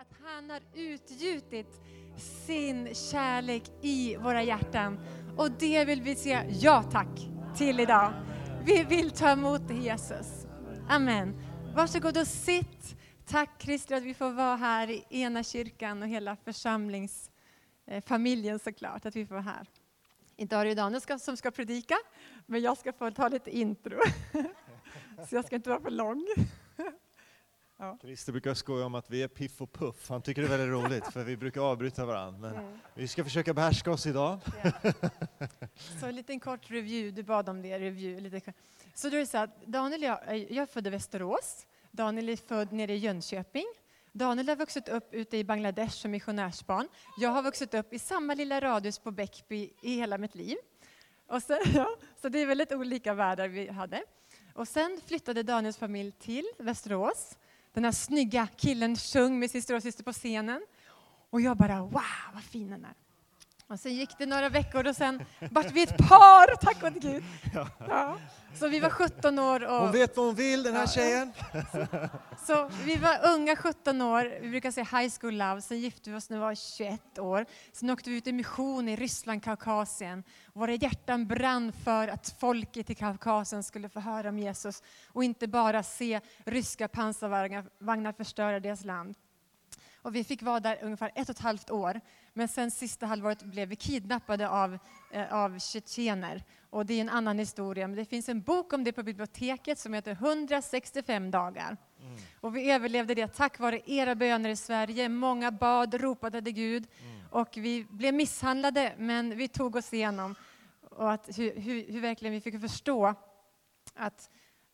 att han har utgjutit sin kärlek i våra hjärtan. Och det vill vi säga ja tack till idag. Vi vill ta emot Jesus. Amen. Varsågod och sitt. Tack Christer att vi får vara här i ena kyrkan och hela församlingsfamiljen såklart, att vi får vara här. Idag är det Daniel som ska predika, men jag ska få ta lite intro. Så jag ska inte vara för lång. Ja. Christer brukar skoja om att vi är Piff och Puff. Han tycker det är väldigt roligt, för vi brukar avbryta varandra. Men mm. vi ska försöka behärska oss idag. Ja. Så en liten kort review, du bad om det. Review, lite. Så då är det så att Daniel jag, jag är född i Västerås. Daniel är född nere i Jönköping. Daniel har vuxit upp ute i Bangladesh som missionärsbarn. Jag har vuxit upp i samma lilla radhus på Bäckby i hela mitt liv. Och sen, ja, så det är väldigt olika världar vi hade. Och sen flyttade Daniels familj till Västerås den här snygga killen sjöng med sin storasyster på scenen. Och jag bara, wow, vad fin den är. Och sen gick det några veckor och sen vart vi ett par, tack gode Gud. Ja. Så vi var 17 år. Och, hon vet vad hon vill, den här ja, tjejen. Så, så, vi var unga 17 år, vi brukar säga high school love. Sen gifte vi oss när vi var 21 år. Sen åkte vi ut i mission i Ryssland, Kaukasien. Våra hjärtan brann för att folket i Kaukasien skulle få höra om Jesus och inte bara se ryska pansarvagnar förstöra deras land. Och vi fick vara där ungefär ett och ett halvt år. Men sen sista halvåret blev vi kidnappade av, eh, av tjetjener. Och det är en annan historia. Men det finns en bok om det på biblioteket som heter 165 dagar. Mm. Och vi överlevde det tack vare era böner i Sverige. Många bad, ropade till Gud. Mm. Och vi blev misshandlade, men vi tog oss igenom. Och att hur, hur, hur verkligen vi fick förstå att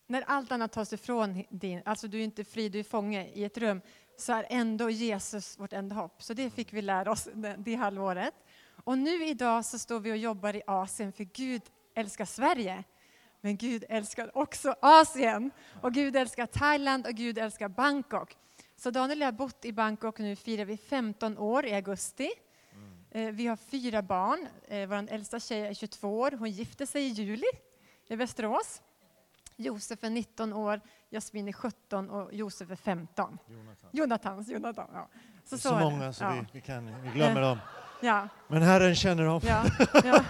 när allt annat tas ifrån din, alltså du är inte fri, du är fånge i ett rum, så är ändå Jesus vårt enda hopp. Så det fick vi lära oss det, halvåret. Och nu idag så står vi och jobbar i Asien för Gud älskar Sverige. Men Gud älskar också Asien. Och Gud älskar Thailand och Gud älskar Bangkok. Så Daniel och jag har bott i Bangkok nu firar vi 15 år i augusti. Mm. Vi har fyra barn. Eh, Vår äldsta tjej är 22 år. Hon gifte sig i juli i Västerås. Josef är 19 år, Jasmin är 17 och Josef är 15. Jonathan. Jonathans, Jonathan, ja. Så, så, så många så ja. vi, vi, kan, vi glömmer dem. Ja. Men Herren känner dem. Ja, ja.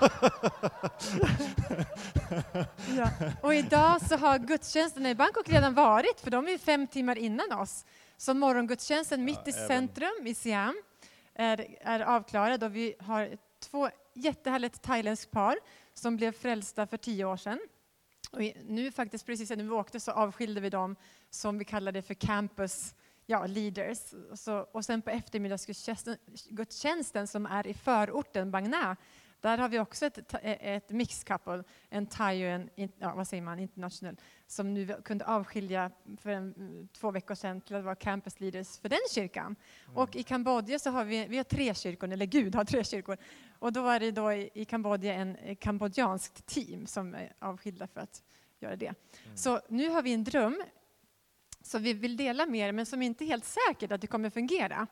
ja. Och idag så har gudstjänsten i Bangkok redan varit, för de är fem timmar innan oss. Så morgongudstjänsten mitt i centrum i Siam är, är avklarad och vi har två jättehärligt thailändskt par som blev frälsta för tio år sedan. Och nu faktiskt precis när vi åkte så avskilde vi dem som vi kallade för campus ja, leaders. Så, och sen på eftermiddagsgudstjänsten som är i förorten Bangna, där har vi också ett, ett mixed couple, en thai och en ja, vad säger man, international, som nu kunde avskilja för en, två veckor sedan till att vara campus leaders för den kyrkan. Mm. Och i Kambodja så har vi, vi har tre kyrkor, eller Gud har tre kyrkor. Och då är det då i, i Kambodja en kambodjanskt team som är avskilda för att göra det. Mm. Så nu har vi en dröm som vi vill dela med er, men som inte är helt säkert att det kommer fungera.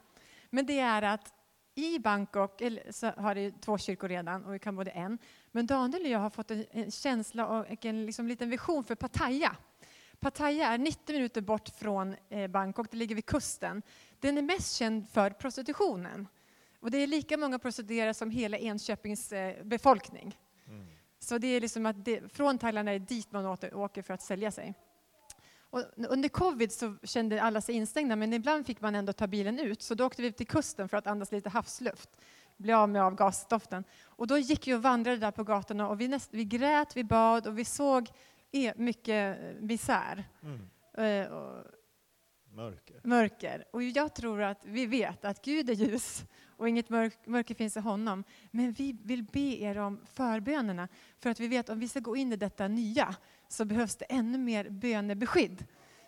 Men det är att i Bangkok har det två kyrkor redan och i Kambodja en. Men Daniel och jag har fått en, en känsla och en liksom liten vision för Pattaya. Pattaya är 90 minuter bort från eh, Bangkok, det ligger vid kusten. Den är mest känd för prostitutionen. Och det är lika många prostituerade som hela Enköpings eh, befolkning. Mm. Så det är liksom att det, från Thailand är det dit man åker för att sälja sig. Och under covid så kände alla sig instängda, men ibland fick man ändå ta bilen ut. Så då åkte vi ut till kusten för att andas lite havsluft, bli av med avgasdoften. Och då gick vi och vandrade där på gatorna och vi, näst, vi grät, vi bad och vi såg e, mycket misär. Mm. Uh, och, mörker. mörker. Och jag tror att vi vet att Gud är ljus och inget mörk, mörker finns i honom. Men vi vill be er om förbönerna för att vi vet att om vi ska gå in i detta nya så behövs det ännu mer bönebeskydd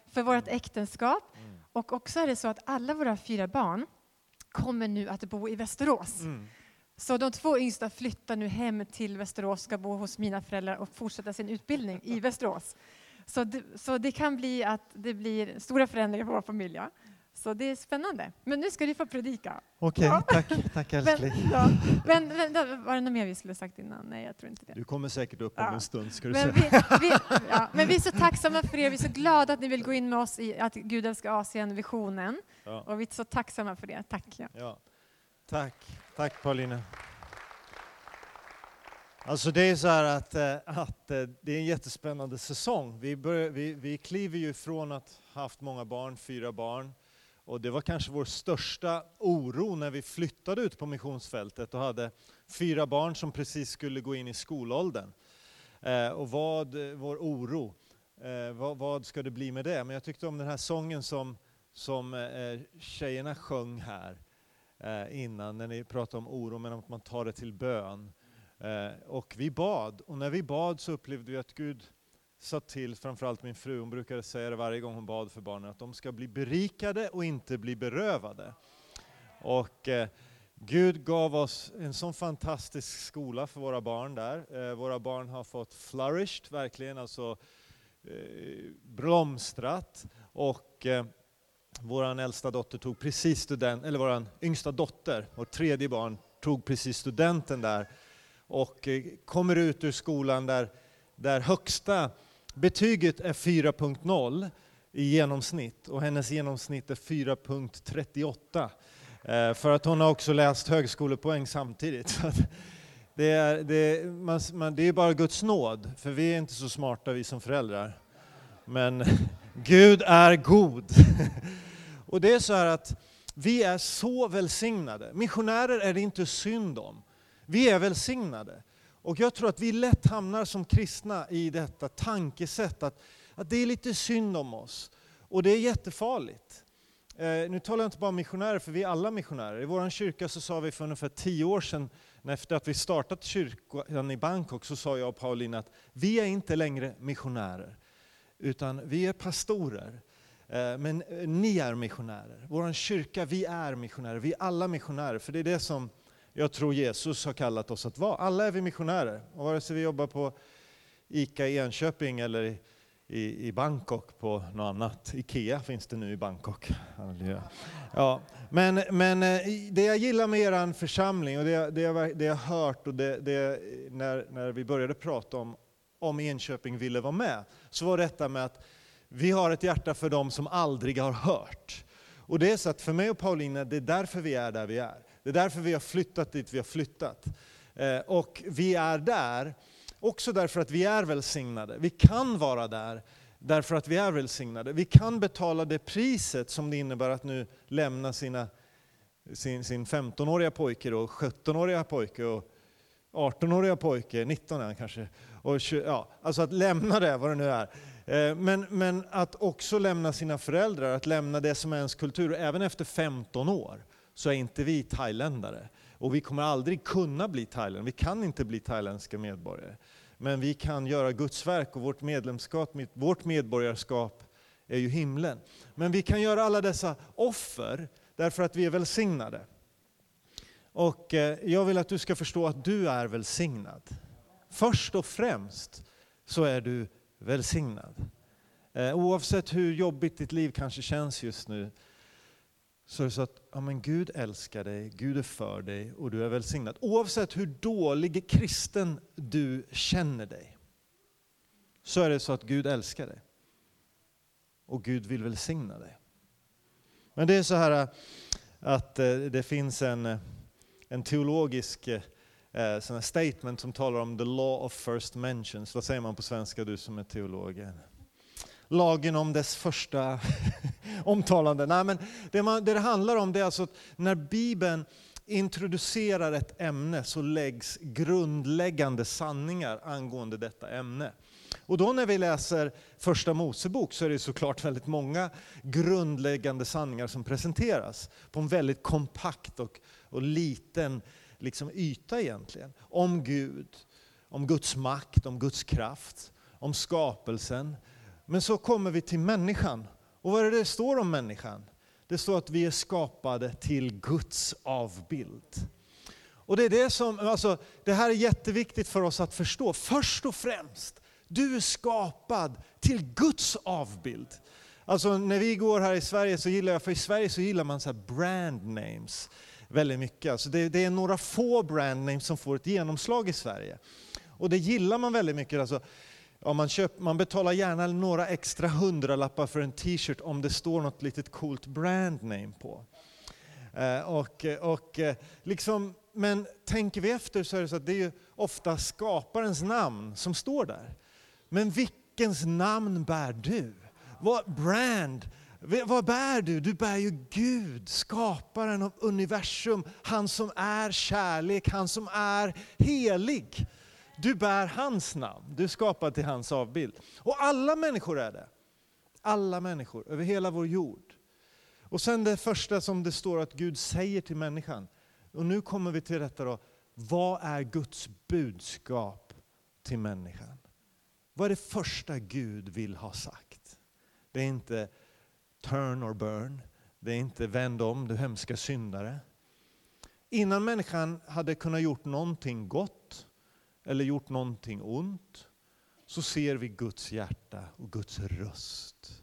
för vårt äktenskap. Mm. Och också är det så att alla våra fyra barn kommer nu att bo i Västerås. Mm. Så de två yngsta flyttar nu hem till Västerås, ska bo hos mina föräldrar och fortsätta sin utbildning i Västerås. Så det, så det kan bli att det blir stora förändringar för vår familj. Så det är spännande. Men nu ska du få predika. Okej, ja. tack, tack älskling. Men, ja. men, men, var det något mer vi skulle sagt innan? Nej, jag tror inte det. Du kommer säkert upp om ja. en stund, ska du men säga. Vi, vi, ja. Men vi är så tacksamma för er, vi är så glada att ni vill gå in med oss i att Gud älskar Asien-visionen. Ja. Och vi är så tacksamma för det. Tack. Ja. Tack, tack Paulina. Alltså det är så här att, eh, att eh, det är en jättespännande säsong. Vi, börjar, vi, vi kliver ju från att ha haft många barn, fyra barn, och det var kanske vår största oro när vi flyttade ut på missionsfältet och hade fyra barn som precis skulle gå in i skolåldern. Eh, och vad, eh, vår oro, eh, vad, vad, ska det bli med det? Men jag tyckte om den här sången som, som eh, tjejerna sjöng här innan, när ni pratade om oro, men att man tar det till bön. Och vi bad, och när vi bad så upplevde vi att Gud sa till, framförallt min fru, hon brukade säga det varje gång hon bad för barnen, att de ska bli berikade och inte bli berövade. Och eh, Gud gav oss en sån fantastisk skola för våra barn där. Eh, våra barn har fått flourished, verkligen, alltså eh, blomstrat. Och eh, vår äldsta dotter tog precis student, eller vår yngsta dotter, vårt tredje barn, tog precis studenten där och eh, kommer ut ur skolan där, där högsta betyget är 4.0 i genomsnitt och hennes genomsnitt är 4.38. Eh, för att hon har också läst högskolepoäng samtidigt. Det är, det, man, man, det är bara Guds nåd, för vi är inte så smarta vi som föräldrar. Men Gud är god. Och det är så här att vi är så välsignade. Missionärer är det inte synd om. Vi är välsignade. Och jag tror att vi lätt hamnar som kristna i detta tankesätt att, att det är lite synd om oss. Och det är jättefarligt. Eh, nu talar jag inte bara om missionärer, för vi är alla missionärer. I vår kyrka så sa vi för ungefär tio år sedan, efter att vi startat kyrkan i Bangkok, så sa jag och Paulina att vi är inte längre missionärer, utan vi är pastorer. Eh, men eh, ni är missionärer. Vår kyrka, vi är missionärer. Vi är alla missionärer, för det är det som jag tror Jesus har kallat oss att vara. Alla är vi missionärer. Och vare sig vi jobbar på ICA i Enköping eller i, i, Bangkok på något annat. IKEA finns det nu i Bangkok. Ja, men, men eh, det jag gillar med er församling och det, det, jag, det jag hört och det, det, när, när vi började prata om om Enköping ville vara med, så var detta med att vi har ett hjärta för dem som aldrig har hört. Och det är så att för mig och Paulina, det är därför vi är där vi är. Det är därför vi har flyttat dit vi har flyttat. Eh, och vi är där också därför att vi är välsignade. Vi kan vara där därför att vi är välsignade. Vi kan betala det priset som det innebär att nu lämna sina, sin, sin 15-åriga pojke och 17-åriga pojke och 18-åriga pojke, 19 är han kanske. Och 20, ja, alltså att lämna det, vad det nu är. Eh, men, men att också lämna sina föräldrar, att lämna det som är ens kultur, även efter 15 år så är inte vi thailändare. Och vi kommer aldrig kunna bli thailändare, vi kan inte bli thailändska medborgare. Men vi kan göra Guds verk och vårt medlemskap, vårt medborgarskap är ju himlen. Men vi kan göra alla dessa offer därför att vi är välsignade. Och eh, jag vill att du ska förstå att du är välsignad. Först och främst så är du välsignad. Eh, oavsett hur jobbigt ditt liv kanske känns just nu, så är det så att ja, men Gud älskar dig, Gud är för dig och du är välsignad. Oavsett hur dålig kristen du känner dig, så är det så att Gud älskar dig. Och Gud vill välsigna dig. Men det är så här eh, att eh, det finns en, eh, en teologisk sån statement som talar om the law of first mentions. Vad säger man på svenska, du som är teolog? Lagen om dess första omtalande. Nej, men det, man, det det handlar om det är alltså att när Bibeln introducerar ett ämne så läggs grundläggande sanningar angående detta ämne. Och då när vi läser Första Mosebok så är det såklart väldigt många grundläggande sanningar som presenteras på en väldigt kompakt och, och liten liksom yta egentligen. Om Gud, om Guds makt, om Guds kraft, om skapelsen. Men så kommer vi till människan och vad är det det står om människan? Det står att vi är skapade till Guds avbild. Och det är det som, alltså, det här är jätteviktigt för oss att förstå. Först och främst, du är skapad till Guds avbild. Alltså när vi går här i Sverige så gillar jag, för i Sverige så gillar man så här brand names väldigt mycket. Alltså det, det är några få brand names som får ett genomslag i Sverige. Och det gillar man väldigt mycket. Alltså, ja, man, köp, man betalar gärna några extra hundralappar för en t-shirt om det står något litet coolt brand name på. Eh, och, och, eh, liksom, men tänker vi efter så är det så att det är ofta skaparens namn som står där. Men vilkens namn bär du? Vad brand? Vad bär du? Du bär ju Gud, skaparen av universum, han som är kärlek, han som är helig. Du bär hans namn, du är skapad till hans avbild. Och alla människor är det. Alla människor över hela vår jord. Och sen det första som det står att Gud säger till människan. Och nu kommer vi till detta då. Vad är Guds budskap till människan? Vad är det första Gud vill ha sagt? Det är inte turn or burn. Det är inte vänd om du hemska syndare. Innan människan hade kunnat gjort någonting gott eller gjort någonting ont så ser vi Guds hjärta och Guds röst.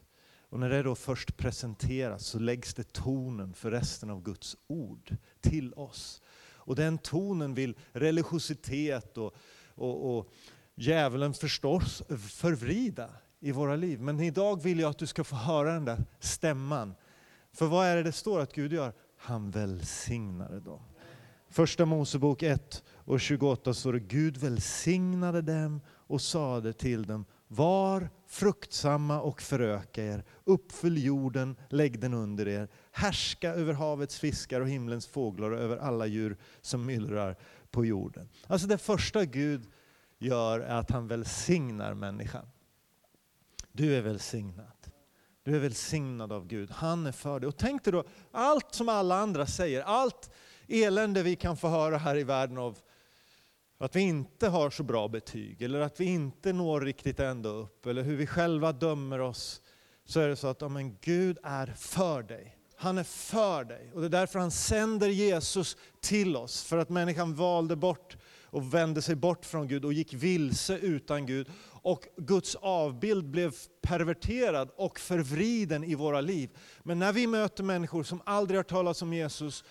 Och när det då först presenteras så läggs det tonen för resten av Guds ord till oss. Och den tonen vill religiositet och, och, och djävulen förstås förvrida i våra liv. Men idag vill jag att du ska få höra den där stämman. För vad är det det står att Gud gör? Han välsignade dem. Första Mosebok 1 och 28 står det Gud välsignade dem och sade till dem var fruktsamma och föröka er, uppfyll jorden, lägg den under er, härska över havets fiskar och himlens fåglar och över alla djur som myllrar på jorden. Alltså det första Gud gör är att han välsignar människan. Du är välsignad. Du är välsignad av Gud. Han är för dig. Och tänk dig då, allt som alla andra säger, allt elände vi kan få höra här i världen av att vi inte har så bra betyg, eller att vi inte når riktigt ända upp, eller hur vi själva dömer oss, så är det så att om Gud är för dig. Han är för dig. Och det är därför han sänder Jesus till oss, för att människan valde bort och vände sig bort från Gud och gick vilse utan Gud. Och Guds avbild blev perverterad och förvriden i våra liv. Men när vi möter människor som aldrig har talat om Jesus,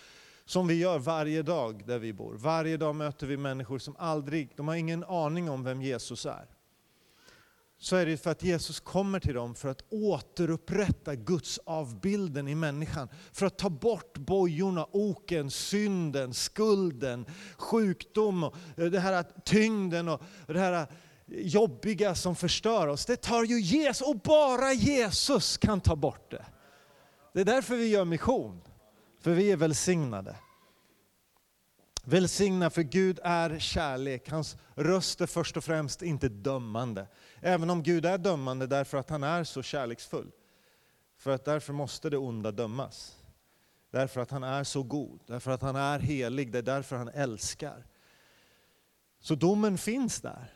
som vi gör varje dag där vi bor. Varje dag möter vi människor som aldrig, de har ingen aning om vem Jesus är. Så är det för att Jesus kommer till dem för att återupprätta Guds avbilden i människan. För att ta bort bojorna, oken, synden, skulden, sjukdom, och eh, det här tyngden och det här eh, jobbiga som förstör oss. Det tar ju Jesus, och bara Jesus kan ta bort det. Det är därför vi gör mission. För vi är välsignade. Välsigna för Gud är kärlek. Hans röst är först och främst inte dömande. Även om Gud är dömande därför att han är så kärleksfull. För att därför måste det onda dömas. Därför att han är så god, därför att han är helig, det är därför han älskar. Så domen finns där.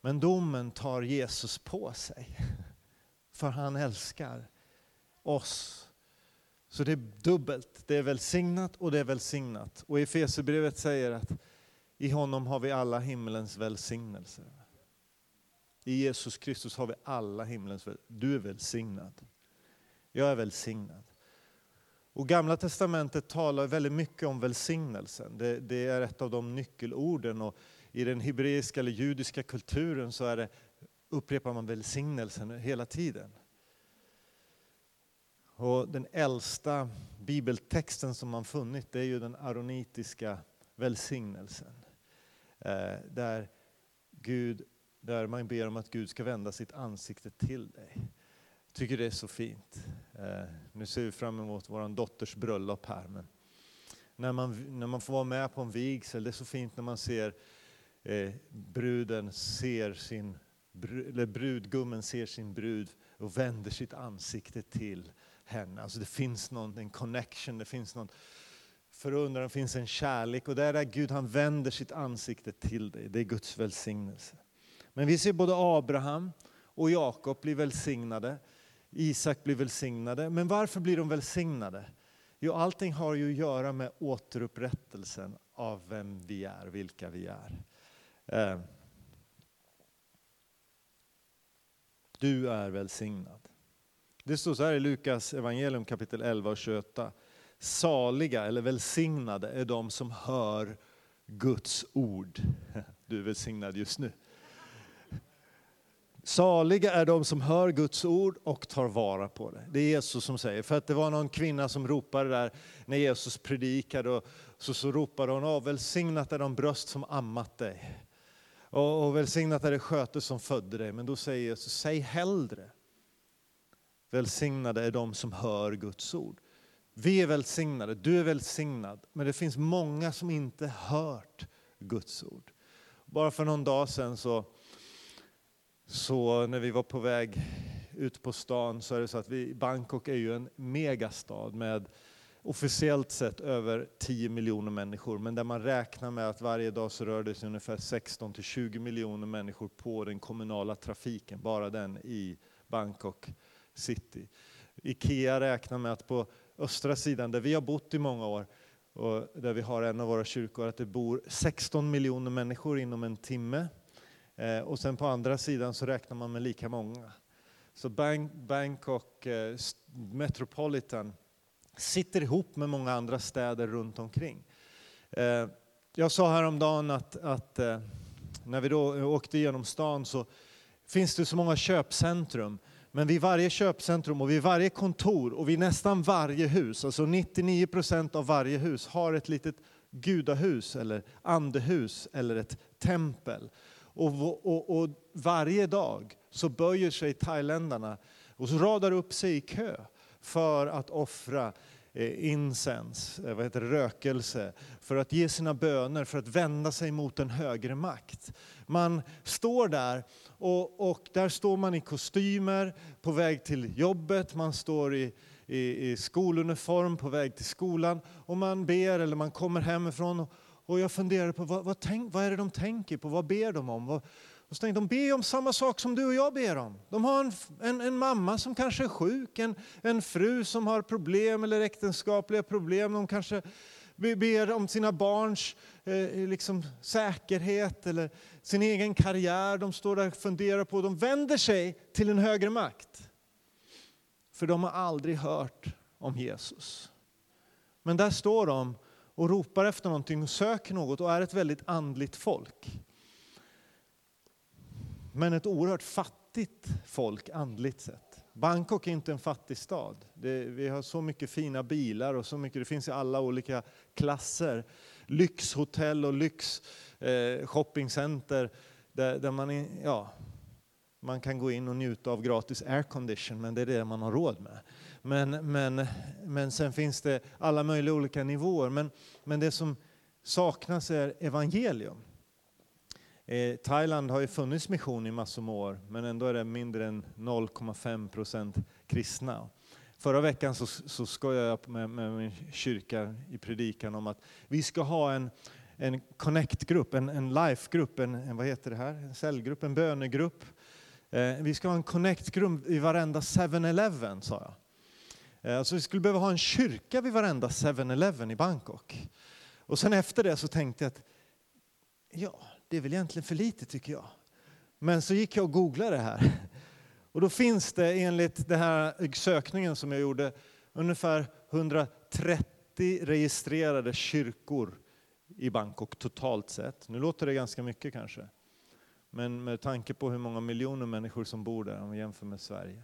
Men domen tar Jesus på sig. För han älskar oss så det är dubbelt. Det är välsignat och det är välsignat. Och Efesierbrevet säger att i honom har vi alla himlens välsignelser. I Jesus Kristus har vi alla himlens välsignelser. Du är välsignad. Jag är välsignad. Och Gamla Testamentet talar väldigt mycket om välsignelsen. Det, det, är ett av de nyckelorden. Och I den hebreiska eller judiska kulturen så är det, upprepar man välsignelsen hela tiden. Och den äldsta bibeltexten som man funnit det är ju den aronitiska välsignelsen. Eh, där, Gud, där man ber om att Gud ska vända sitt ansikte till dig. Jag tycker det är så fint. Eh, nu ser vi fram emot vår dotters bröllop här. Men när, man, när man får vara med på en vigsel, det är så fint när man ser eh, bruden ser sin, eller brudgummen ser sin brud och vänder sitt ansikte till henne. Alltså det finns någon, en connection, det finns någon förundran, det finns en kärlek. Och där är Gud, han vänder sitt ansikte till dig. Det är Guds välsignelse. Men vi ser både Abraham och Jakob bli välsignade. Isak blir välsignade. Men varför blir de välsignade? Jo, allting har ju att göra med återupprättelsen av vem vi är, vilka vi är. Eh, du är välsignad. Det står så här i Lukas evangelium kapitel 11 och 28. Saliga eller välsignade är de som hör Guds ord. Du är välsignad just nu. Saliga är de som hör Guds ord och tar vara på det. Det är Jesus som säger. För att det var någon kvinna som ropade där när Jesus predikade. Och så, så ropade hon, av. välsignat är de bröst som ammat dig. Och, och välsignat är det sköte som födde dig. Men då säger Jesus, säg hellre. Välsignade är de som hör Guds ord. Vi är välsignade, du är välsignad. Men det finns många som inte hört Guds ord. Bara för någon dag sedan så så när vi var på väg ut på stan så är det så att vi, Bangkok är ju en megastad med officiellt sett över 10 miljoner människor, men där man räknar med att varje dag så rör det sig ungefär 16 till 20 miljoner människor på den kommunala trafiken, bara den i Bangkok city. Ikea räknar med att på östra sidan, där vi har bott i många år, och där vi har en av våra kyrkor, att det bor 16 miljoner människor inom en timme Eh, och sen på andra sidan så räknar man med lika många. Så Bangkok eh, Metropolitan sitter ihop med många andra städer runt omkring. Eh, jag sa häromdagen att, att eh, när vi då åkte genom stan så finns det så många köpcentrum. Men vid varje köpcentrum och vid varje kontor och vid nästan varje hus, alltså 99 procent av varje hus, har ett litet gudahus eller andehus eller ett tempel. Och, och, och, varje dag så böjer sig thailändarna och så radar upp sig i kö för att offra eh, Eh, incens, eh, vad heter det, rökelse, för att ge sina böner, för att vända sig mot en högre makt. Man står där och, och där står man i kostymer på väg till jobbet, man står i, i, i skoluniform på väg till skolan och man ber eller man kommer hemifrån och, och jag funderar på vad, vad, tänk, vad är det de tänker på, vad ber de om? Vad, och så tänkte de ber om samma sak som du och jag ber om. De har en, en, en, mamma som kanske är sjuk, en, en fru som har problem eller äktenskapliga problem. De kanske ber om sina barns eh, liksom, säkerhet eller sin egen karriär. De står där och funderar på, de vänder sig till en högre makt. För de har aldrig hört om Jesus. Men där står de och ropar efter någonting och söker något och är ett väldigt andligt folk. Men ett oerhört fattigt folk andligt sett. Bangkok är inte en fattig stad. Det, vi har så mycket fina bilar och så mycket, det finns i alla olika klasser. Lyxhotell och lyxshoppingcenter. eh, där, där man, ja, man kan gå in och njuta av gratis aircondition, men det är det man har råd med. Men, men, men sen finns det alla möjliga olika nivåer. Men, men det som saknas är evangelium. Eh, Thailand har ju funnits mission i massor med år, men ändå är det mindre än 0,5 procent kristna. Förra veckan så, så skojade jag med, med min kyrka i predikan om att vi ska ha en, en connect-grupp, en, en life-grupp, en, en, vad heter det här? en cellgrupp, en bönegrupp. Eh, vi ska ha en connect-grupp i varenda 7-Eleven, sa jag. Eh, alltså vi skulle behöva ha en kyrka vid varenda 7-Eleven i Bangkok. Och sen efter det så tänkte jag att ja, det är väl egentligen för lite tycker jag. Men så gick jag och googlade det här. Och då finns det enligt den här sökningen som jag gjorde ungefär 130 registrerade kyrkor i Bangkok totalt sett. Nu låter det ganska mycket kanske. Men med tanke på hur många miljoner människor som bor där om vi jämför med Sverige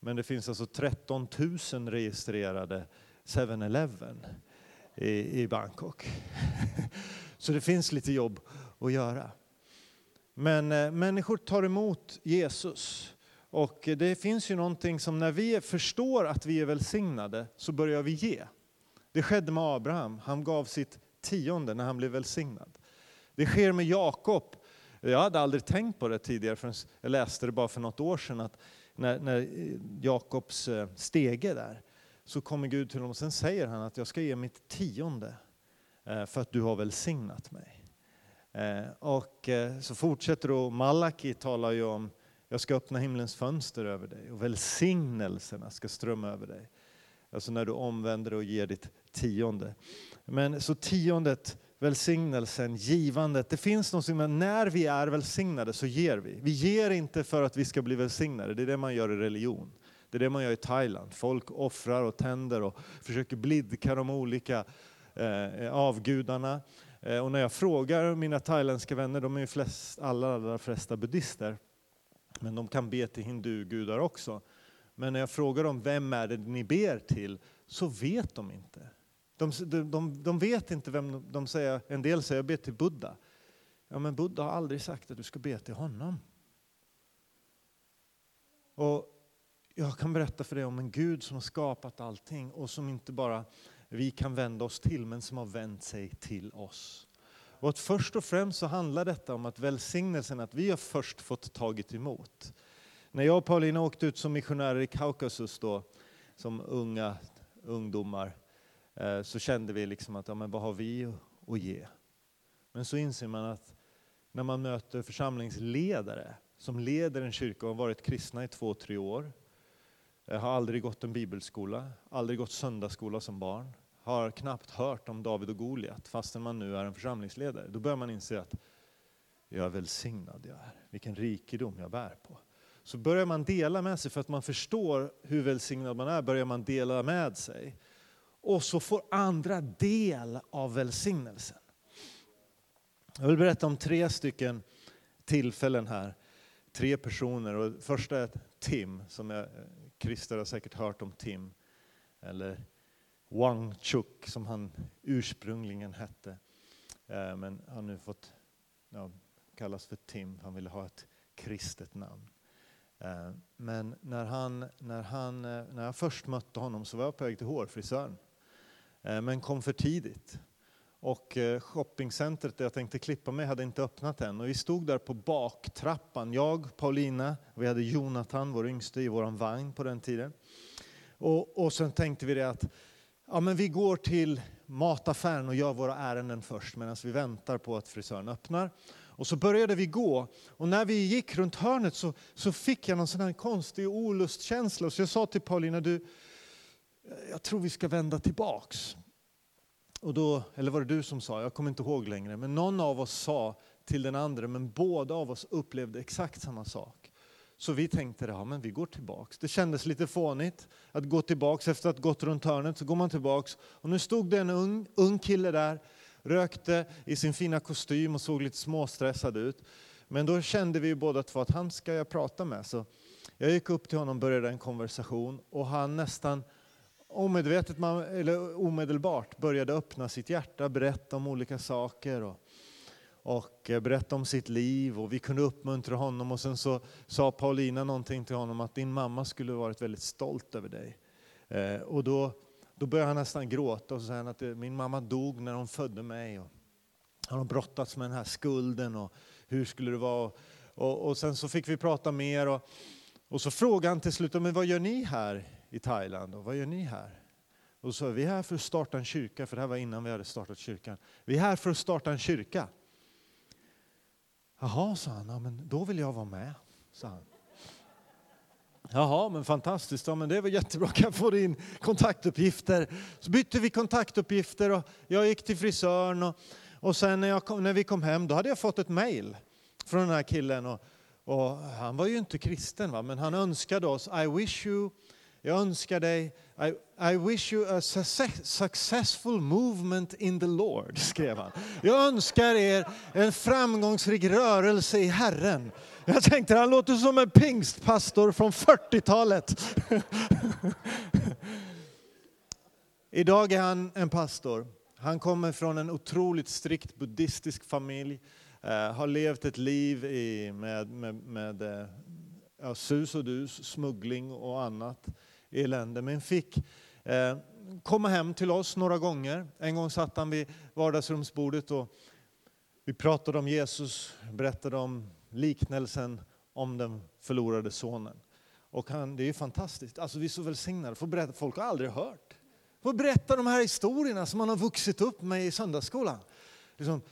men det finns alltså 13 000 registrerade 7-Eleven i, i Bangkok. Så det finns lite jobb att göra. Men eh, människor tar emot Jesus. Och det finns ju någonting som när vi förstår att vi är välsignade så börjar vi ge. Det skedde med Abraham. Han gav sitt tionde när han blev välsignad. Det sker med Jakob. Jag hade aldrig tänkt på det tidigare förrän jag läste det bara för något år sedan. Att när, när Jakobs eh, stege där, så kommer Gud till honom och sen säger han att jag ska ge mitt tionde Eh, för att du har välsignat mig. Eh, och eh, så fortsätter då Malaki talar ju om jag ska öppna himlens fönster över dig och välsignelserna ska strömma över dig. Alltså när du omvänder och ger ditt tionde. Men så tiondet välsignelsen, givandet. Det finns något som när vi är välsignade så ger vi. Vi ger inte för att vi ska bli välsignade, det är det man gör i religion. Det är det man gör i Thailand. Folk offrar och tänder och försöker blidka de olika Eh, eh, avgudarna. Eh, och när jag frågar mina thailändska vänner, de är ju flest, alla allra flesta buddister, men de kan be till hindugudar också. Men när jag frågar dem, vem är det ni ber till? Så vet de inte. De, de, de vet inte vem de säger, en del säger jag ber till Buddha. Ja men Buddha har aldrig sagt att du ska be till honom. Och jag kan berätta för dig om en Gud som har skapat allting och som inte bara vi kan vända oss till, men som har vänt sig till oss. Och att först och främst så handlar detta om att välsignelsen, att vi har först fått tagit emot. När jag och Paulina åkte ut som missionärer i Kaukasus då, som unga ungdomar, eh, så kände vi liksom att, ja men vad har vi att ge? Men så inser man att när man möter församlingsledare som leder en kyrka och har varit kristna i två, tre år, jag har aldrig gått en bibelskola, aldrig gått söndagsskola som barn, har knappt hört om David och Goliat fastän man nu är en församlingsledare. Då börjar man inse att jag är välsignad jag är, vilken rikedom jag bär på. Så börjar man dela med sig, för att man förstår hur välsignad man är, börjar man dela med sig. Och så får andra del av välsignelsen. Jag vill berätta om tre stycken tillfällen här. Tre personer. Och första är Tim, som jag, Christer har säkert hört om Tim. Eller Wang Chuk som han ursprungligen hette. Eh, men han har nu fått ja, kallas för Tim, han ville ha ett kristet namn. Eh, men när, han, när, han, eh, när jag först mötte honom så var jag på väg till hårfrisören. Men kom för tidigt. Och eh, shoppingcentret där jag tänkte klippa mig hade inte öppnat än. Och vi stod där på baktrappan, jag, Paulina, vi hade Jonathan, vår yngste, i vår vagn på den tiden. Och, och sen tänkte vi det att ja, men vi går till mataffären och gör våra ärenden först medan vi väntar på att frisören öppnar. Och så började vi gå och när vi gick runt hörnet så, så fick jag någon sån här konstig olustkänsla. Så jag sa till Paulina, du, jag tror vi ska vända tillbaks. Och då, eller var det du som sa, jag kommer inte ihåg längre, men någon av oss sa till den andra, men båda av oss upplevde exakt samma sak. Så vi tänkte, ja men vi går tillbaks. Det kändes lite fånigt att gå tillbaks efter att ha gått runt hörnet. Så går man tillbaks och nu stod det en ung, ung kille där, rökte i sin fina kostym och såg lite småstressad ut. Men då kände vi båda två att han ska jag prata med. Så jag gick upp till honom och började en konversation och han nästan omedvetet, eller omedelbart började öppna sitt hjärta, berätta om olika saker. Och och eh, berätta om sitt liv och vi kunde uppmuntra honom och sen så sa Paulina någonting till honom att din mamma skulle varit väldigt stolt över dig. Eh, och då, då började han nästan gråta och sa att eh, min mamma dog när hon födde mig. Och han har brottats med den här skulden och hur skulle det vara? Och, och sen så fick vi prata mer och, och så frågade han till slut, men vad gör ni här i Thailand och vad gör ni här? Och så vi är här för att starta en kyrka, för det här var innan vi hade startat kyrkan. Vi är här för att starta en kyrka. Jaha, sa han, ja, men då vill jag vara med, sa han. Jaha, men fantastiskt, ja, men det var jättebra, kan jag få din kontaktuppgifter? Så bytte vi kontaktuppgifter och jag gick till frisören och, och sen när, kom, när vi kom hem då hade jag fått ett mejl från den här killen och, och han var ju inte kristen va? men han önskade oss, I wish you jag önskar dig, I, I wish you a successful movement in the Lord, skrev han. Jag önskar er en framgångsrik rörelse i Herren. Jag tänkte, han låter som en pingstpastor från 40-talet. Idag är han en pastor. Han kommer från en otroligt strikt buddhistisk familj, eh, har levt ett liv i, med, med, med eh, ja, sus och dus, smuggling och annat elände. Men fick eh, komma hem till oss några gånger. En gång satt han vid vardagsrumsbordet och vi pratade om Jesus, berättade om liknelsen om den förlorade sonen. Och han, det är fantastiskt, alltså vi är så välsignade, får berätta, folk har aldrig hört. Får berätta de här historierna som man har vuxit upp med i söndagsskolan. Liksom,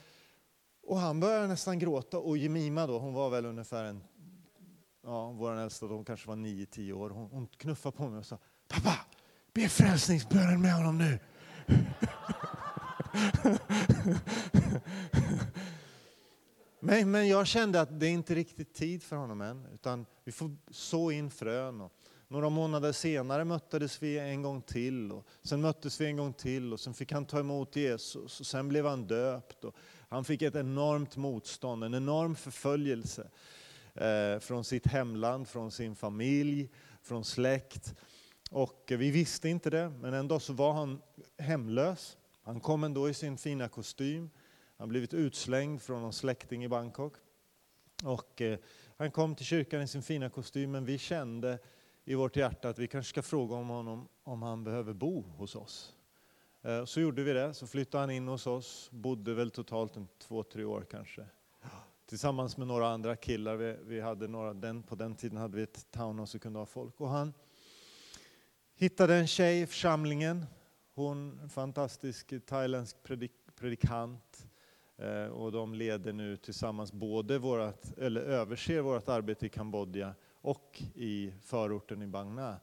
och han började nästan gråta och Jemima då, hon var väl ungefär en ja, vår äldsta, hon kanske var 9-10 år, hon, hon knuffade på mig och sa Pappa, be frälsningsbönen med honom nu. men, men jag kände att det är inte riktigt tid för honom än, utan vi får så in frön och Några månader senare möttes vi en gång till, och sen möttes vi en gång till och sen fick han ta emot Jesus och sen blev han döpt. Och han fick ett enormt motstånd, en enorm förföljelse eh, från sitt hemland, från sin familj, från släkt. Och eh, vi visste inte det, men en dag så var han hemlös. Han kom ändå i sin fina kostym. Han blivit utslängd från någon släkting i Bangkok. Och eh, han kom till kyrkan i sin fina kostym, men vi kände i vårt hjärta att vi kanske ska fråga om honom om han behöver bo hos oss. Eh, så gjorde vi det, så flyttade han in hos oss, bodde väl totalt en två, tre år kanske. Tillsammans med några andra killar, vi, vi hade några, den, på den tiden hade vi ett townhouse och kunde ha folk. Och han hittade en tjej i församlingen, hon en fantastisk thailändsk predik, predikant. Eh, och de leder nu tillsammans både vårat, eller överser vårt arbete i Kambodja och i förorten i Bang Na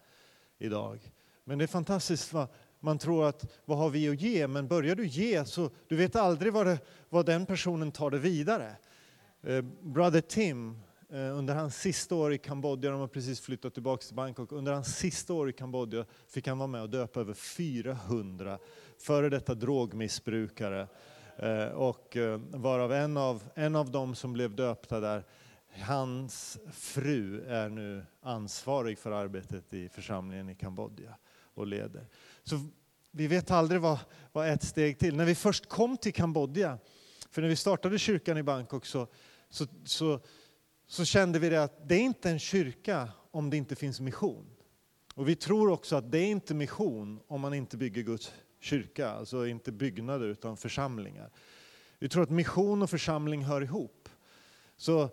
idag. Men det är fantastiskt vad man tror att vad har vi att ge? Men börjar du ge så du vet aldrig vad, det, vad den personen tar det vidare. Eh, brother Tim, eh, under hans sista år i Kambodja, de har precis flyttat tillbaka till Bangkok, under hans sista år i Kambodja fick han vara med och döpa över 400 före detta drogmissbrukare. Eh, och varav en av, en av dem som blev döpta där Hans fru är nu ansvarig för arbetet i församlingen i Kambodja och leder. Så vi vet aldrig vad, vad ett steg till. När vi först kom till Kambodja, för när vi startade kyrkan i Bangkok så, så, så, så kände vi det att det är inte en kyrka om det inte finns mission. Och vi tror också att det är inte mission om man inte bygger Guds kyrka, alltså inte byggnader utan församlingar. Vi tror att mission och församling hör ihop. Så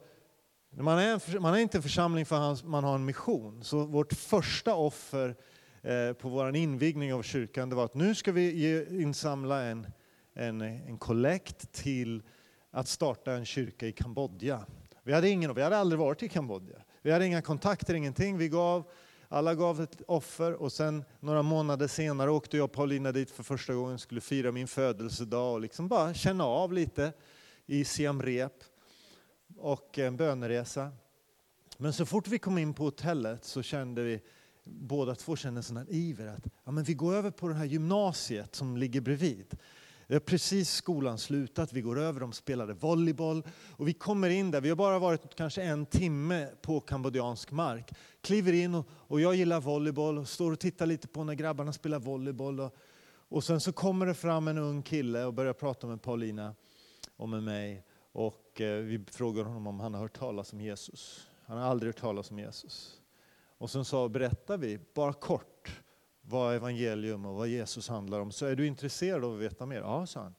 man är, man är inte en församling för att man har en mission. Så vårt första offer eh, på vår invigning av kyrkan det var att nu ska vi ge, insamla en, en, en kollekt till att starta en kyrka i Kambodja. Vi hade, ingen, vi hade aldrig varit i Kambodja. Vi hade inga kontakter, ingenting. Vi gav, alla gav ett offer och sen några månader senare åkte jag och Paulina dit för första gången, skulle fira min födelsedag och liksom bara känna av lite i Siem Reap och en böneresa. Men så fort vi kom in på hotellet så kände vi, båda två kände en sån här iver att ja, men vi går över på det här gymnasiet som ligger bredvid. Det har precis skolan slutat, vi går över, de spelade volleyboll och vi kommer in där, vi har bara varit kanske en timme på kambodjansk mark. Kliver in och, och jag gillar volleyboll och står och tittar lite på när grabbarna spelar volleyboll. Och, och sen så kommer det fram en ung kille och börjar prata med Paulina och med mig. Och eh, vi frågar honom om han har hört talas om Jesus. Han har aldrig hört talas om Jesus. Och sen så berättar vi, bara kort, vad evangelium och vad Jesus handlar om. Så är du intresserad av att veta mer? Ja, sa han.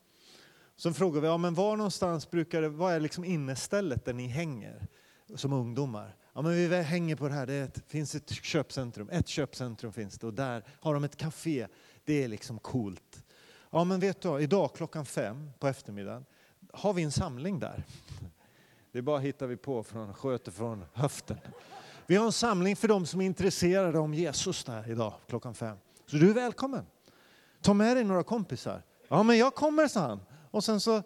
Sen frågade vi, ja, men var någonstans brukar det, vad är liksom innestället där ni hänger som ungdomar? Ja, men vi hänger på det här, det ett, finns ett köpcentrum, ett köpcentrum finns det och där har de ett café. Det är liksom coolt. Ja, men vet du, idag klockan fem på eftermiddagen har vi en samling där. Det bara hittar vi på från, sköter från höften. Vi har en samling för dem som är intresserade om Jesus där idag klockan fem. Så du är välkommen. Ta med dig några kompisar. Ja, men jag kommer, sa han. Och sen så,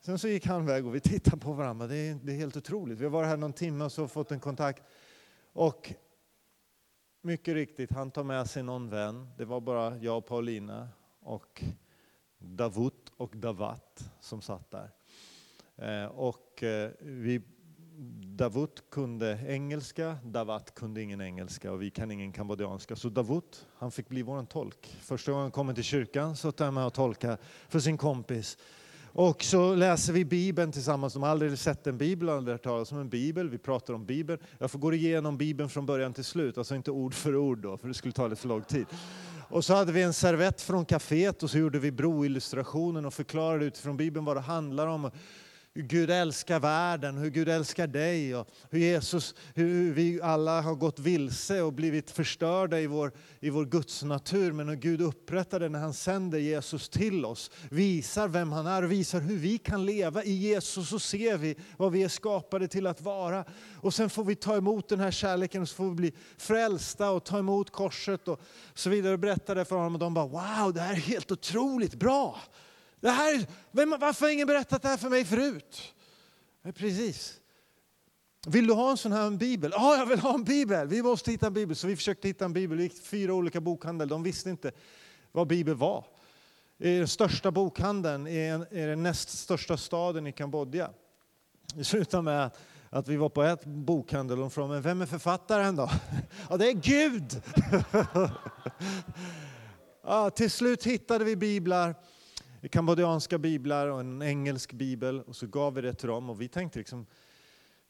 sen så gick han iväg och vi tittade på varandra. Det är, det är helt otroligt. Vi har varit här någon timme och så fått en kontakt. Och mycket riktigt, han tar med sig någon vän. Det var bara jag och Paulina och Davut och Davat som satt där. Eh, och eh, vi, Davut kunde engelska, Davat kunde ingen engelska och vi kan ingen kambodjanska. Så Davut, han fick bli vår tolk. Första gången han kom till kyrkan så han med och tolka för sin kompis. Och så läser vi Bibeln tillsammans. De har aldrig sett en bibel, aldrig hört talas om en bibel. Vi pratar om Bibeln. Jag får gå igenom Bibeln från början till slut, alltså inte ord för ord då, för det skulle ta lite för lång tid. Och så hade vi en servett från kaféet och så gjorde vi broillustrationen och förklarade utifrån Bibeln vad det handlar om hur Gud älskar världen, hur Gud älskar dig och hur Jesus, hur vi alla har gått vilse och blivit förstörda i vår, i vår gudsnatur. Men hur Gud upprättar det när han sänder Jesus till oss, visar vem han är och visar hur vi kan leva i Jesus. Så ser vi vad vi är skapade till att vara. Och sen får vi ta emot den här kärleken och så får vi bli frälsta och ta emot korset och så vidare. Och berätta det för honom och de bara wow, det här är helt otroligt bra. Det här, vem, varför har ingen berättat det här för mig förut? Precis. Vill du ha en sån här en bibel? Ja, jag vill ha en bibel. Vi måste hitta en bibel. Så vi försökte hitta en bibel. Vi gick till fyra olika bokhandlar. De visste inte vad bibel var. Det är den största bokhandeln i den näst största staden i Kambodja. Det slutade med att vi var på ett bokhandel och frågade vem är författaren då? Ja, det är Gud! Ja, till slut hittade vi biblar, kambodjanska biblar och en engelsk bibel och så gav vi det till dem och vi tänkte liksom,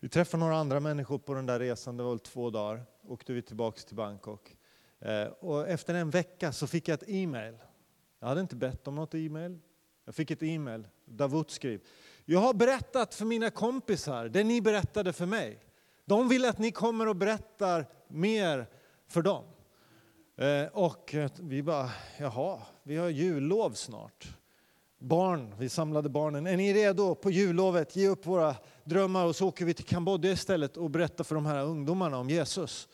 vi träffade några andra människor på den där resan, det var väl två dagar, åkte vi tillbaks till Bangkok. Eh, och efter en vecka så fick jag ett e-mail. Jag hade inte bett om något e-mail. Jag fick ett e-mail. Davut skrev, jag har berättat för mina kompisar det ni berättade för mig. De vill att ni kommer och berättar mer för dem. Eh, och vi bara, jaha, vi har jullov snart. Barn, vi samlade barnen. Är ni redo på jullovet? Ge upp våra drömmar och så åker vi till Kambodja istället och berättar för de här ungdomarna om Jesus.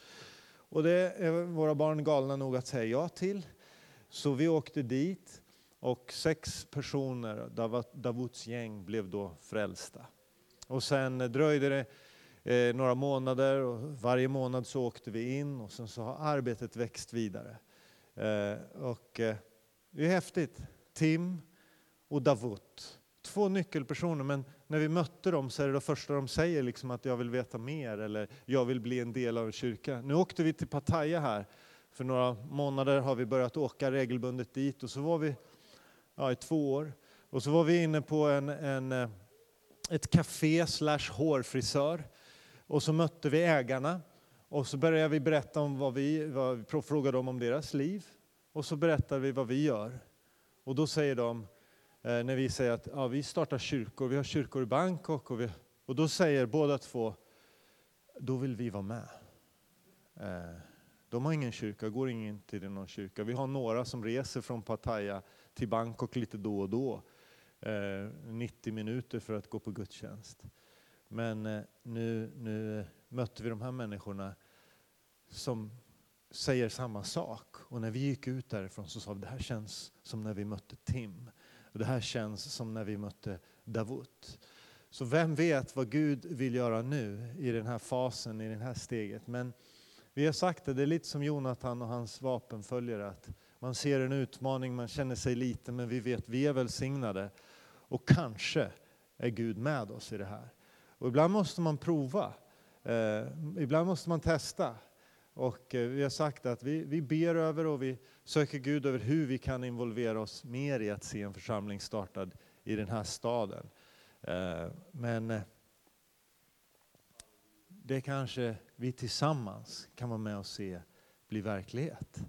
Och det är våra barn galna nog att säga ja till. Så vi åkte dit och sex personer, Davuts gäng, blev då frälsta. Och sen dröjde det eh, några månader och varje månad så åkte vi in och sen så har arbetet växt vidare. Eh, och eh, det är häftigt. Tim och Davut, två nyckelpersoner men när vi mötte dem så är det det första de säger liksom att jag vill veta mer eller jag vill bli en del av en kyrka. Nu åkte vi till Pattaya här, för några månader har vi börjat åka regelbundet dit och så var vi ja, i två år. Och så var vi inne på en, en eh, ett café slash hårfrisör och så mötte vi ägarna och så började vi berätta om vad vi, vad vi frågade dem om deras liv och så berättade vi vad vi gör. Och då säger de, Eh, när vi säger att ja, vi startar kyrkor, vi har kyrkor i Bangkok och, vi, och då säger båda två, då vill vi vara med. Eh, de har ingen kyrka, går ingen till någon kyrka. Vi har några som reser från Pattaya till Bangkok lite då och då. Eh, 90 minuter för att gå på gudstjänst. Men nu, nu mötte vi de här människorna som säger samma sak. Och när vi gick ut därifrån så sa vi det här känns som när vi mötte Tim. Och det här känns som när vi mötte Davut. Så vem vet vad Gud vill göra nu i den här fasen, i det här steget. Men vi har sagt det, det är lite som Jonathan och hans vapenföljare. Att man ser en utmaning, man känner sig liten, men vi vet vi är välsignade. Och kanske är Gud med oss i det här. Och ibland måste man prova. Eh, ibland måste man testa. Och eh, vi har sagt att vi, vi ber över och vi söker Gud över hur vi kan involvera oss mer i att se en församling startad i den här staden. Eh, men eh, det kanske vi tillsammans kan vara med och se bli verklighet.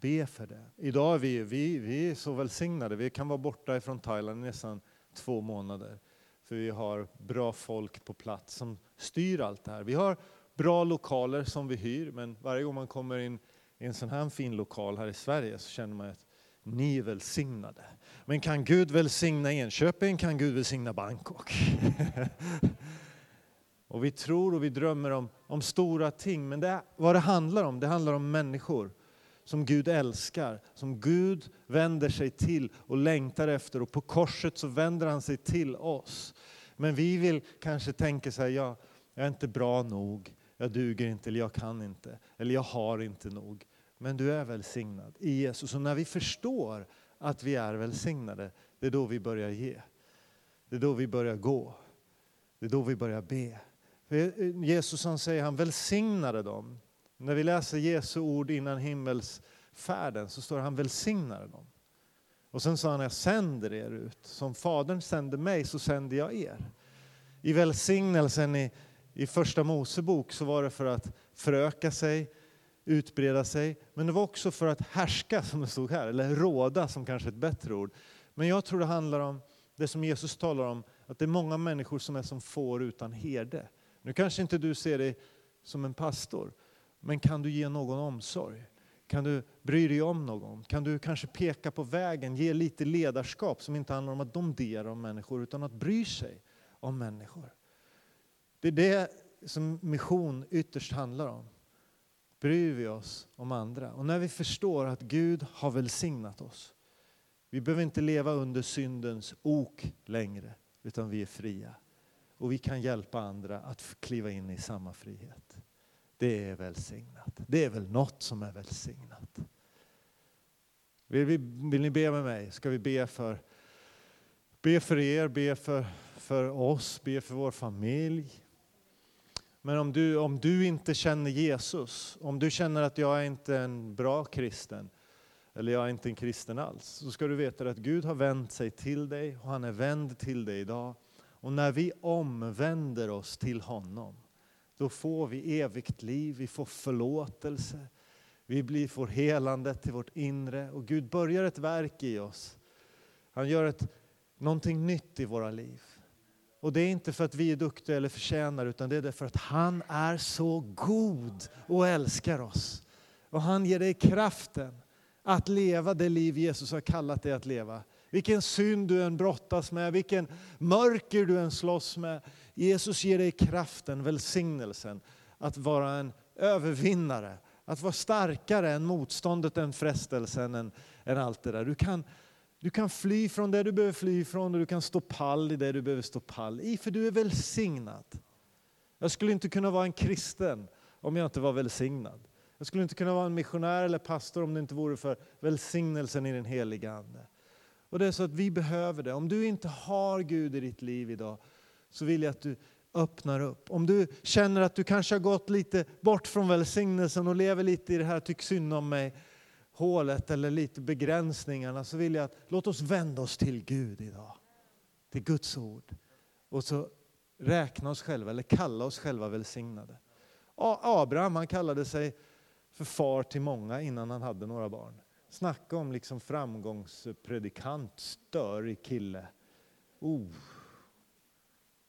Be för det. Idag är vi, vi, vi är så välsignade. Vi kan vara borta ifrån Thailand i nästan två månader. För vi har bra folk på plats som styr allt det här. Vi har bra lokaler som vi hyr, men varje gång man kommer in i en sån här fin lokal här i Sverige så känner man att ni är välsignade. Men kan Gud välsigna Enköping kan Gud välsigna Bangkok. och vi tror och vi drömmer om, om stora ting, men det, vad det handlar om, det handlar om människor som Gud älskar, som Gud vänder sig till och längtar efter. Och på korset så vänder han sig till oss. Men vi vill kanske tänka så här, ja, jag är inte bra nog, jag duger inte eller jag kan inte, eller jag har inte nog. Men du är välsignad i Jesus. Och när vi förstår att vi är välsignade, det är då vi börjar ge. Det är då vi börjar gå. Det är då vi börjar be. För eh, Jesus han säger han välsignade dem. När vi läser Jesu ord innan himmelsfärden så står det han välsignade dem. Och sen sa han, jag sänder er ut. Som Fadern sände mig så sänder jag er. I välsignelsen i i första Mosebok så var det för att föröka sig, utbreda sig, men det var också för att härska som det stod här, eller råda som kanske är ett bättre ord. Men jag tror det handlar om det som Jesus talar om, att det är många människor som är som får utan herde. Nu kanske inte du ser dig som en pastor, men kan du ge någon omsorg? Kan du bry dig om någon? Kan du kanske peka på vägen, ge lite ledarskap som inte handlar om att domdera om människor, utan att bry sig om människor? Det är det som mission ytterst handlar om. Bryr vi oss om andra? Och när vi förstår att Gud har välsignat oss. Vi behöver inte leva under syndens ok längre, utan vi är fria. och vi kan hjälpa andra att kliva in i samma frihet. Det är välsignat. Det är väl något som är välsignat. Vill, vi, vill ni be med mig? Ska vi be för, be för er, be för, för oss, be för vår familj. Men om du, om du inte känner Jesus, om du känner att jag är inte en bra kristen, eller jag är inte en kristen alls, så ska du veta att Gud har vänt sig till dig och han är vänd till dig idag. Och när vi omvänder oss till honom, då får vi evigt liv, vi får förlåtelse, vi blir, får helande till vårt inre och Gud börjar ett verk i oss. Han gör ett, någonting nytt i våra liv. Och det är inte för att vi är duktiga eller förtjänar utan det är för att han är så god och älskar oss. Och han ger dig kraften att leva det liv Jesus har kallat dig att leva. Vilken synd du än brottas med, vilken mörker du än slåss med. Jesus ger dig kraften, välsignelsen att vara en övervinnare, att vara starkare än motståndet, än frestelsen, än, än allt det där. Du kan, du kan fly från det du behöver fly från och du kan stå pall i det du behöver stå pall i, för du är välsignad. Jag skulle inte kunna vara en kristen om jag inte var välsignad. Jag skulle inte kunna vara en missionär eller pastor om det inte vore för välsignelsen i den heliga Ande. Och det är så att vi behöver det. Om du inte har Gud i ditt liv idag så vill jag att du öppnar upp. Om du känner att du kanske har gått lite bort från välsignelsen och lever lite i det här tyck synd om mig hålet eller lite begränsningarna så vill jag att låt oss vända oss till Gud idag. Till Guds ord. Och så räkna oss själva eller kalla oss själva välsignade. Abraham han kallade sig för far till många innan han hade några barn. Snacka om liksom framgångspredikant, störig kille. Oh.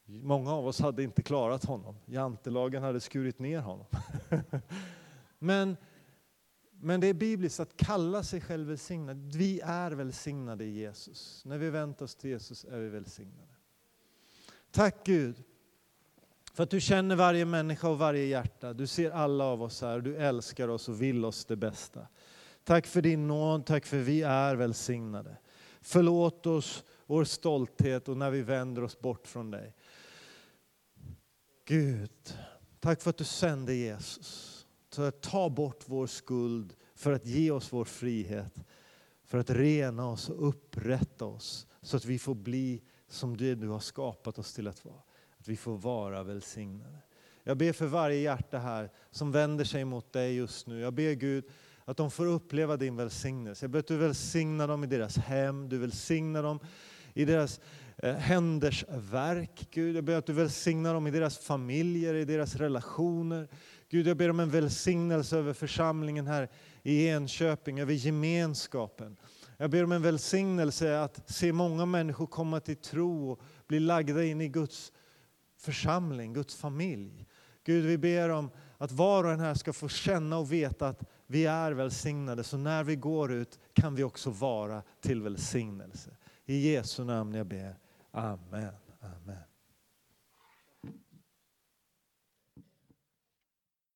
Många av oss hade inte klarat honom. Jantelagen hade skurit ner honom. men, men det är bibliskt att kalla sig själv välsignad. Vi är välsignade i Jesus. När vi väntar oss till Jesus är vi välsignade. Tack Gud för att du känner varje människa och varje hjärta. Du ser alla av oss här. Du älskar oss och vill oss det bästa. Tack för din nåd, tack för vi är välsignade. Förlåt oss vår stolthet och när vi vänder oss bort från dig. Gud, tack för att du sände Jesus. Eh, ta bort vår skuld, för att ge oss vår frihet. För att rena oss och upprätta oss så att vi får bli som det du har skapat oss till att vara. Att vi får vara välsignade. Jag ber för varje hjärta här som vänder sig mot dig just nu. Jag ber Gud att de får uppleva din välsignelse. Jag ber att du välsignar dem i deras hem, du välsignar dem i deras eh, händers verk. Gud, jag ber att du välsignar dem i deras familjer, i deras relationer. Gud, jag ber om en välsignelse över församlingen här i Enköping, över gemenskapen. Jag ber om en välsignelse att se många människor komma till tro och bli lagda in i Guds församling, Guds familj. Gud, vi ber om att var och en här ska få känna och veta att vi är välsignade, så när vi går ut kan vi också vara till välsignelse. I Jesu namn jag ber. Amen. Amen.